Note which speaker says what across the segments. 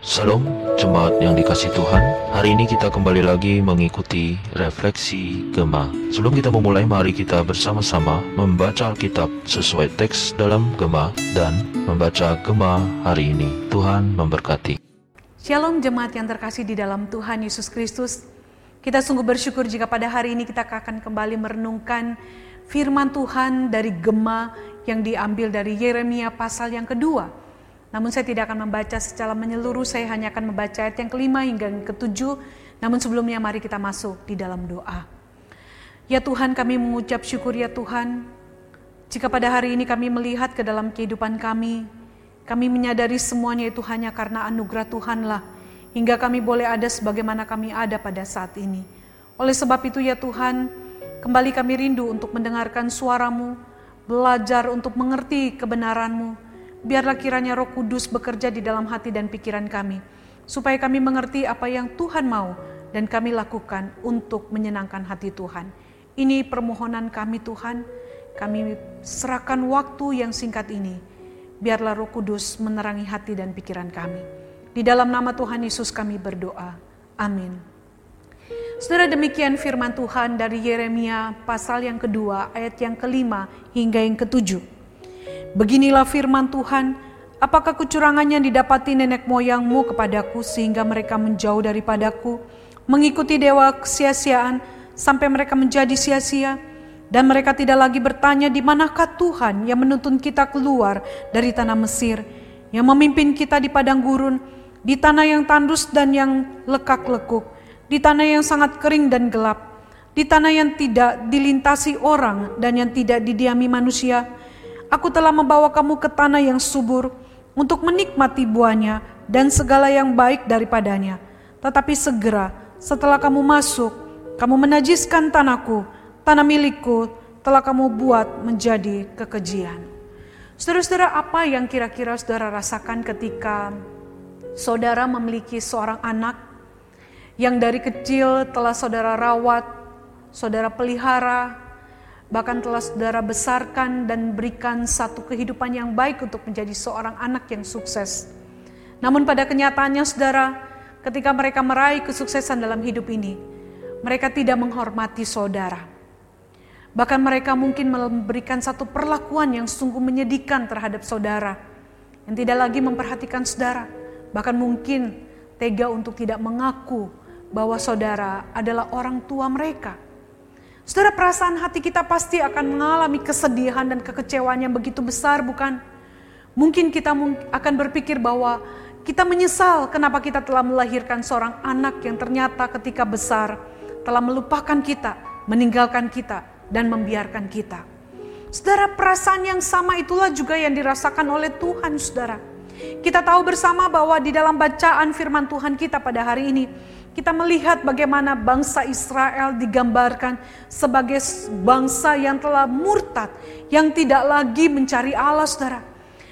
Speaker 1: Salam jemaat yang dikasih Tuhan. Hari ini kita kembali lagi mengikuti refleksi Gema Sebelum kita memulai mari kita bersama-sama membaca Alkitab sesuai teks dalam Gema Dan membaca Gema hari ini. Tuhan memberkati.
Speaker 2: Shalom jemaat yang terkasih di dalam Tuhan Yesus Kristus. Kita sungguh bersyukur jika pada hari ini kita akan kembali merenungkan firman Tuhan dari Gema yang diambil dari Yeremia pasal yang kedua namun saya tidak akan membaca secara menyeluruh, saya hanya akan membaca ayat yang kelima hingga yang ketujuh. Namun sebelumnya mari kita masuk di dalam doa. Ya Tuhan kami mengucap syukur ya Tuhan, jika pada hari ini kami melihat ke dalam kehidupan kami, kami menyadari semuanya itu hanya karena anugerah Tuhanlah, hingga kami boleh ada sebagaimana kami ada pada saat ini. Oleh sebab itu ya Tuhan, kembali kami rindu untuk mendengarkan suaramu, belajar untuk mengerti kebenaranmu, Biarlah kiranya Roh Kudus bekerja di dalam hati dan pikiran kami, supaya kami mengerti apa yang Tuhan mau dan kami lakukan untuk menyenangkan hati Tuhan. Ini permohonan kami, Tuhan. Kami serahkan waktu yang singkat ini. Biarlah Roh Kudus menerangi hati dan pikiran kami. Di dalam nama Tuhan Yesus kami berdoa. Amin. Saudara demikian firman Tuhan dari Yeremia pasal yang kedua ayat yang kelima hingga yang ketujuh. Beginilah firman Tuhan, apakah kecurangannya didapati nenek moyangmu kepadaku sehingga mereka menjauh daripadaku, mengikuti dewa kesia-siaan sampai mereka menjadi sia-sia, dan mereka tidak lagi bertanya di manakah Tuhan yang menuntun kita keluar dari tanah Mesir, yang memimpin kita di padang gurun, di tanah yang tandus dan yang lekak-lekuk, di tanah yang sangat kering dan gelap, di tanah yang tidak dilintasi orang dan yang tidak didiami manusia, Aku telah membawa kamu ke tanah yang subur untuk menikmati buahnya dan segala yang baik daripadanya. Tetapi segera setelah kamu masuk, kamu menajiskan tanahku, tanah milikku telah kamu buat menjadi kekejian. Saudara-saudara, apa yang kira-kira saudara rasakan ketika saudara memiliki seorang anak yang dari kecil telah saudara rawat, saudara pelihara, bahkan telah saudara besarkan dan berikan satu kehidupan yang baik untuk menjadi seorang anak yang sukses. Namun pada kenyataannya saudara, ketika mereka meraih kesuksesan dalam hidup ini, mereka tidak menghormati saudara. Bahkan mereka mungkin memberikan satu perlakuan yang sungguh menyedihkan terhadap saudara, yang tidak lagi memperhatikan saudara, bahkan mungkin tega untuk tidak mengaku bahwa saudara adalah orang tua mereka Saudara perasaan hati kita pasti akan mengalami kesedihan dan kekecewaan yang begitu besar bukan? Mungkin kita akan berpikir bahwa kita menyesal kenapa kita telah melahirkan seorang anak yang ternyata ketika besar telah melupakan kita, meninggalkan kita, dan membiarkan kita. Saudara, perasaan yang sama itulah juga yang dirasakan oleh Tuhan, saudara. Kita tahu bersama bahwa di dalam bacaan firman Tuhan kita pada hari ini, kita melihat bagaimana bangsa Israel digambarkan sebagai bangsa yang telah murtad, yang tidak lagi mencari Allah, saudara.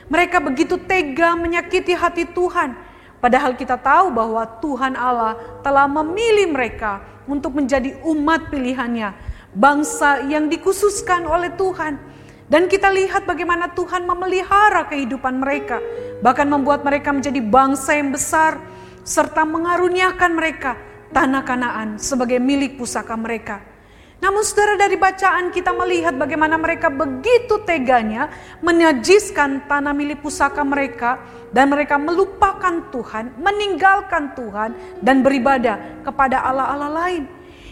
Speaker 2: Mereka begitu tega menyakiti hati Tuhan, padahal kita tahu bahwa Tuhan Allah telah memilih mereka untuk menjadi umat pilihannya, bangsa yang dikhususkan oleh Tuhan. Dan kita lihat bagaimana Tuhan memelihara kehidupan mereka, bahkan membuat mereka menjadi bangsa yang besar, serta mengaruniakan mereka tanah Kanaan sebagai milik pusaka mereka. Namun saudara dari bacaan kita melihat bagaimana mereka begitu teganya menajiskan tanah milik pusaka mereka dan mereka melupakan Tuhan, meninggalkan Tuhan dan beribadah kepada Allah-Allah lain.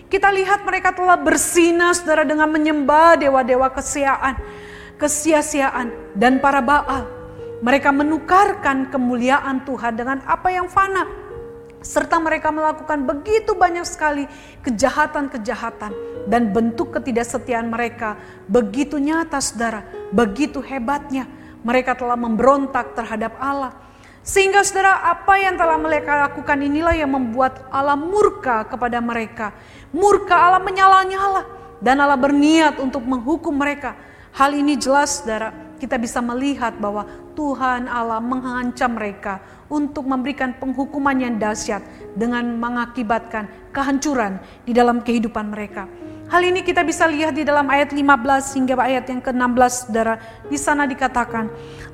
Speaker 2: Kita lihat mereka telah bersinah saudara dengan menyembah dewa-dewa kesiaan, kesia-siaan dan para Baal. Mereka menukarkan kemuliaan Tuhan dengan apa yang fana serta mereka melakukan begitu banyak sekali kejahatan-kejahatan dan bentuk ketidaksetiaan mereka begitu nyata saudara, begitu hebatnya mereka telah memberontak terhadap Allah. Sehingga saudara apa yang telah mereka lakukan inilah yang membuat Allah murka kepada mereka. Murka Allah menyala-nyala dan Allah berniat untuk menghukum mereka. Hal ini jelas saudara kita bisa melihat bahwa Tuhan Allah mengancam mereka untuk memberikan penghukuman yang dahsyat dengan mengakibatkan kehancuran di dalam kehidupan mereka. Hal ini kita bisa lihat di dalam ayat 15 hingga ayat yang ke-16 Saudara. Di sana dikatakan,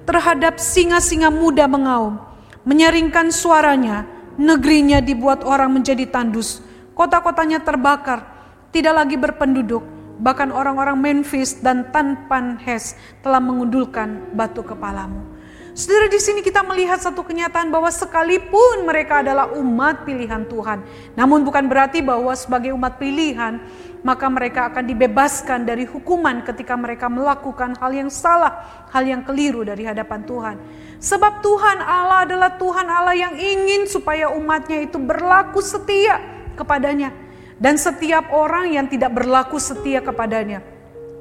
Speaker 2: terhadap singa-singa muda mengaum, menyaringkan suaranya, negerinya dibuat orang menjadi tandus, kota-kotanya terbakar, tidak lagi berpenduduk, bahkan orang-orang Memphis dan Tanpanhes telah mengundulkan batu kepalamu. Saudara di sini kita melihat satu kenyataan bahwa sekalipun mereka adalah umat pilihan Tuhan, namun bukan berarti bahwa sebagai umat pilihan maka mereka akan dibebaskan dari hukuman ketika mereka melakukan hal yang salah, hal yang keliru dari hadapan Tuhan. Sebab Tuhan Allah adalah Tuhan Allah yang ingin supaya umatnya itu berlaku setia kepadanya. Dan setiap orang yang tidak berlaku setia kepadanya,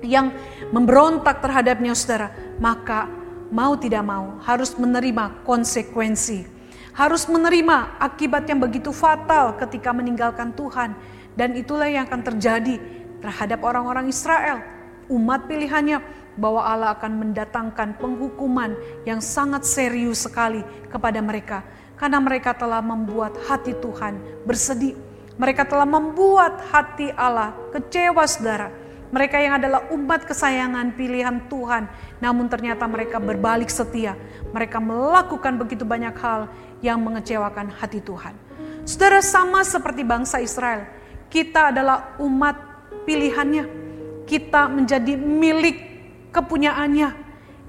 Speaker 2: yang memberontak terhadapnya saudara, maka mau tidak mau harus menerima konsekuensi. Harus menerima akibat yang begitu fatal ketika meninggalkan Tuhan. Dan itulah yang akan terjadi terhadap orang-orang Israel. Umat pilihannya bahwa Allah akan mendatangkan penghukuman yang sangat serius sekali kepada mereka. Karena mereka telah membuat hati Tuhan bersedih. Mereka telah membuat hati Allah kecewa saudara mereka yang adalah umat kesayangan pilihan Tuhan, namun ternyata mereka berbalik setia. Mereka melakukan begitu banyak hal yang mengecewakan hati Tuhan. Saudara sama seperti bangsa Israel, kita adalah umat pilihannya. Kita menjadi milik kepunyaannya,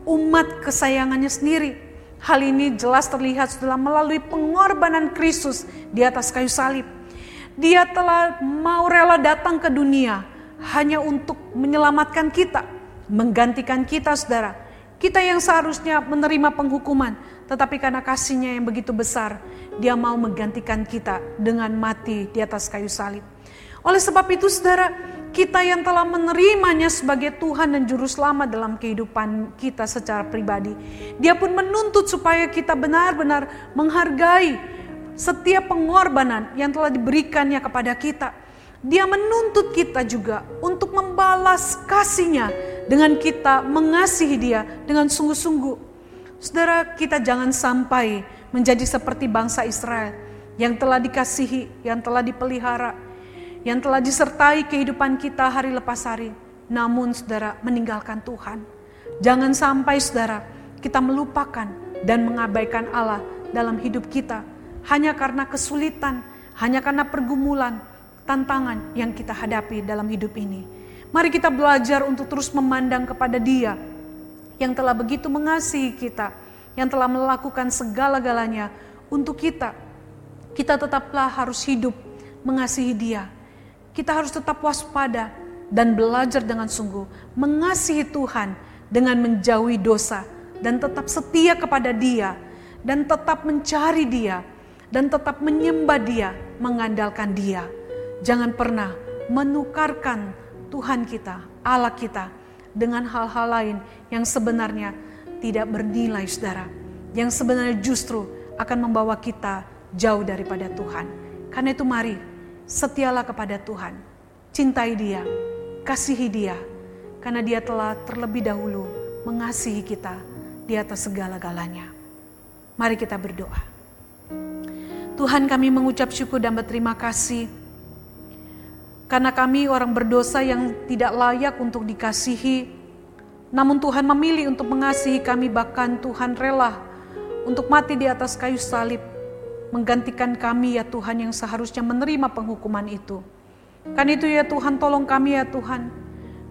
Speaker 2: umat kesayangannya sendiri. Hal ini jelas terlihat setelah melalui pengorbanan Kristus di atas kayu salib. Dia telah mau rela datang ke dunia hanya untuk menyelamatkan kita, menggantikan kita saudara. Kita yang seharusnya menerima penghukuman, tetapi karena kasihnya yang begitu besar, dia mau menggantikan kita dengan mati di atas kayu salib. Oleh sebab itu saudara, kita yang telah menerimanya sebagai Tuhan dan Juru Selamat dalam kehidupan kita secara pribadi. Dia pun menuntut supaya kita benar-benar menghargai setiap pengorbanan yang telah diberikannya kepada kita dia menuntut kita juga untuk membalas kasihnya dengan kita mengasihi dia dengan sungguh-sungguh. Saudara, kita jangan sampai menjadi seperti bangsa Israel yang telah dikasihi, yang telah dipelihara, yang telah disertai kehidupan kita hari lepas hari. Namun saudara meninggalkan Tuhan. Jangan sampai saudara kita melupakan dan mengabaikan Allah dalam hidup kita hanya karena kesulitan, hanya karena pergumulan, tantangan yang kita hadapi dalam hidup ini. Mari kita belajar untuk terus memandang kepada Dia yang telah begitu mengasihi kita, yang telah melakukan segala-galanya untuk kita. Kita tetaplah harus hidup mengasihi Dia. Kita harus tetap waspada dan belajar dengan sungguh mengasihi Tuhan dengan menjauhi dosa dan tetap setia kepada Dia dan tetap mencari Dia dan tetap menyembah Dia, mengandalkan Dia. Jangan pernah menukarkan Tuhan kita, Allah kita, dengan hal-hal lain yang sebenarnya tidak bernilai, saudara. Yang sebenarnya justru akan membawa kita jauh daripada Tuhan. Karena itu, mari setialah kepada Tuhan, cintai Dia, kasihi Dia, karena Dia telah terlebih dahulu mengasihi kita di atas segala-galanya. Mari kita berdoa. Tuhan kami mengucap syukur dan berterima kasih karena kami orang berdosa yang tidak layak untuk dikasihi, namun Tuhan memilih untuk mengasihi kami bahkan Tuhan rela untuk mati di atas kayu salib, menggantikan kami ya Tuhan yang seharusnya menerima penghukuman itu. Kan itu ya Tuhan tolong kami ya Tuhan,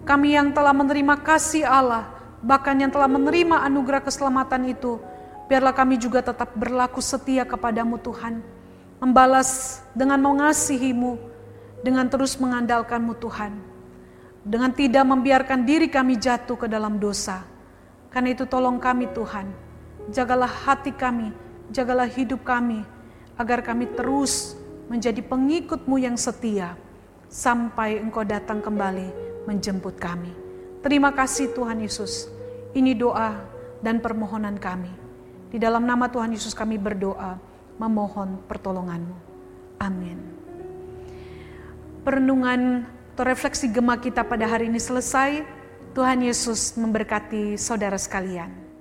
Speaker 2: kami yang telah menerima kasih Allah, bahkan yang telah menerima anugerah keselamatan itu, biarlah kami juga tetap berlaku setia kepadamu Tuhan, membalas dengan mengasihimu, dengan terus mengandalkanmu Tuhan. Dengan tidak membiarkan diri kami jatuh ke dalam dosa. Karena itu tolong kami Tuhan. Jagalah hati kami, jagalah hidup kami. Agar kami terus menjadi pengikutmu yang setia. Sampai engkau datang kembali menjemput kami. Terima kasih Tuhan Yesus. Ini doa dan permohonan kami. Di dalam nama Tuhan Yesus kami berdoa, memohon pertolonganmu. Amin perenungan atau refleksi gema kita pada hari ini selesai. Tuhan Yesus memberkati saudara sekalian.